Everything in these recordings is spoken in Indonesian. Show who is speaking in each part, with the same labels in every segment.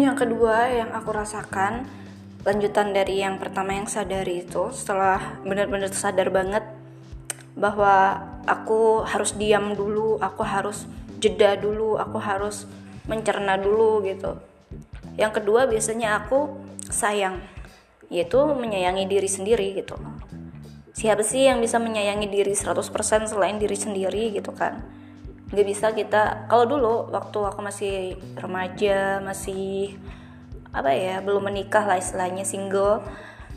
Speaker 1: yang kedua yang aku rasakan lanjutan dari yang pertama yang sadari itu setelah benar-benar sadar banget bahwa aku harus diam dulu aku harus jeda dulu aku harus mencerna dulu gitu. Yang kedua biasanya aku sayang yaitu menyayangi diri sendiri gitu. Siapa sih yang bisa menyayangi diri 100% selain diri sendiri gitu kan nggak bisa kita kalau dulu waktu aku masih remaja masih apa ya belum menikah lah istilahnya single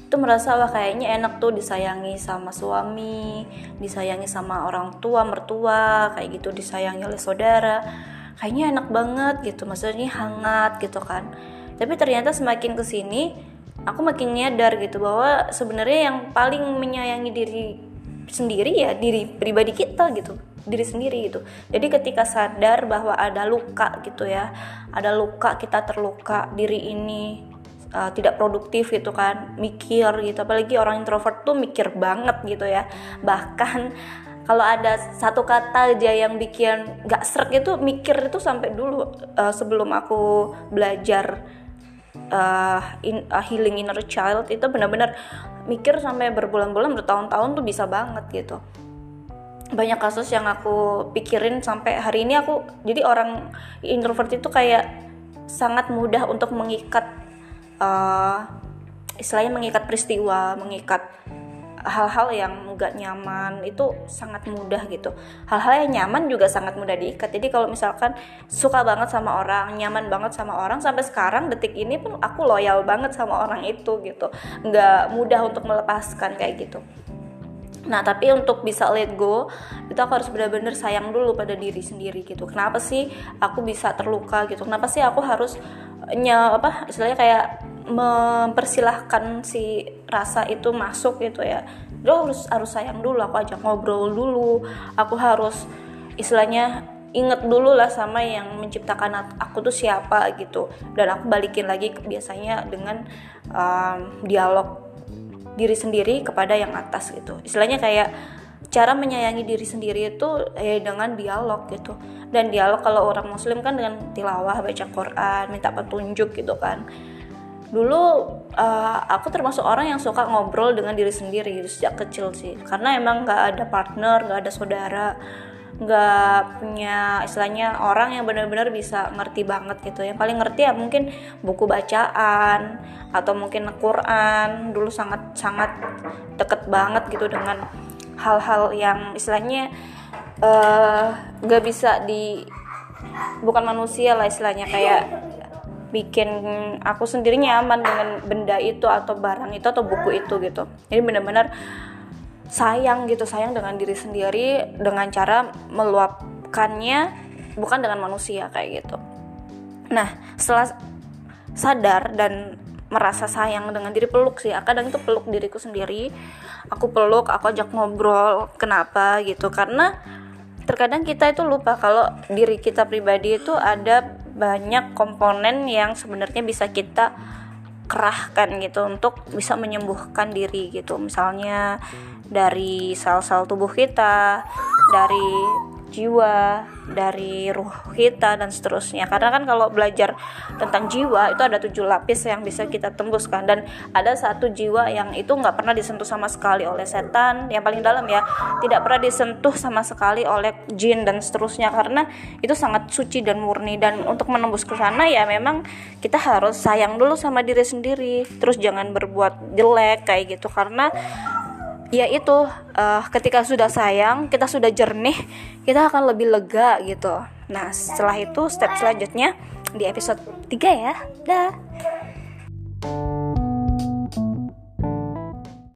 Speaker 1: itu merasa wah kayaknya enak tuh disayangi sama suami disayangi sama orang tua mertua kayak gitu disayangi oleh saudara. Kayaknya enak banget gitu maksudnya hangat gitu kan. Tapi ternyata semakin ke sini aku makin nyadar gitu bahwa sebenarnya yang paling menyayangi diri sendiri ya diri pribadi kita gitu diri sendiri gitu. Jadi ketika sadar bahwa ada luka gitu ya ada luka kita terluka diri ini uh, tidak produktif gitu kan mikir gitu. Apalagi orang introvert tuh mikir banget gitu ya. Bahkan kalau ada satu kata aja yang bikin gak serak itu mikir itu sampai dulu uh, sebelum aku belajar uh, in, uh, healing inner child itu benar-benar mikir sampai berbulan-bulan bertahun-tahun tuh bisa banget gitu banyak kasus yang aku pikirin sampai hari ini aku jadi orang introvert itu kayak sangat mudah untuk mengikat uh, istilahnya mengikat peristiwa mengikat hal-hal yang nggak nyaman itu sangat mudah gitu. Hal-hal yang nyaman juga sangat mudah diikat. Jadi kalau misalkan suka banget sama orang nyaman banget sama orang sampai sekarang detik ini pun aku loyal banget sama orang itu gitu. Nggak mudah untuk melepaskan kayak gitu Nah, tapi untuk bisa let go, itu aku harus benar-benar sayang dulu pada diri sendiri gitu. Kenapa sih aku bisa terluka gitu? Kenapa sih aku harus nya apa istilahnya kayak mempersilahkan si rasa itu masuk gitu ya? Lo harus harus sayang dulu. Aku ajak ngobrol dulu. Aku harus istilahnya inget dulu lah sama yang menciptakan aku tuh siapa gitu. Dan aku balikin lagi biasanya dengan um, dialog diri sendiri kepada yang atas gitu. Istilahnya kayak cara menyayangi diri sendiri itu ya dengan dialog gitu. Dan dialog kalau orang muslim kan dengan tilawah baca Quran minta petunjuk gitu kan. Dulu uh, aku termasuk orang yang suka ngobrol dengan diri sendiri gitu sejak kecil sih. Karena emang nggak ada partner nggak ada saudara nggak punya istilahnya orang yang benar-benar bisa ngerti banget gitu. Yang paling ngerti ya mungkin buku bacaan atau mungkin Quran. Dulu sangat sangat deket banget gitu dengan hal-hal yang istilahnya eh, nggak uh, bisa di bukan manusia lah istilahnya kayak bikin aku sendiri nyaman dengan benda itu atau barang itu atau buku itu gitu. Jadi benar-benar sayang gitu sayang dengan diri sendiri dengan cara meluapkannya bukan dengan manusia kayak gitu. Nah setelah sadar dan merasa sayang dengan diri peluk sih. Kadang itu peluk diriku sendiri. Aku peluk aku ajak ngobrol kenapa gitu. Karena terkadang kita itu lupa kalau diri kita pribadi itu ada banyak komponen yang sebenarnya bisa kita kerahkan gitu untuk bisa menyembuhkan diri gitu. Misalnya dari sel-sel tubuh kita dari jiwa, dari ruh kita dan seterusnya. Karena kan kalau belajar tentang jiwa itu ada tujuh lapis yang bisa kita tembuskan. Dan ada satu jiwa yang itu nggak pernah disentuh sama sekali oleh setan. Yang paling dalam ya, tidak pernah disentuh sama sekali oleh jin dan seterusnya. Karena itu sangat suci dan murni. Dan untuk menembus ke sana ya memang kita harus sayang dulu sama diri sendiri, terus jangan berbuat jelek kayak gitu. Karena ya itu uh, ketika sudah sayang kita sudah jernih kita akan lebih lega gitu. Nah setelah itu step selanjutnya di episode 3 ya. Dah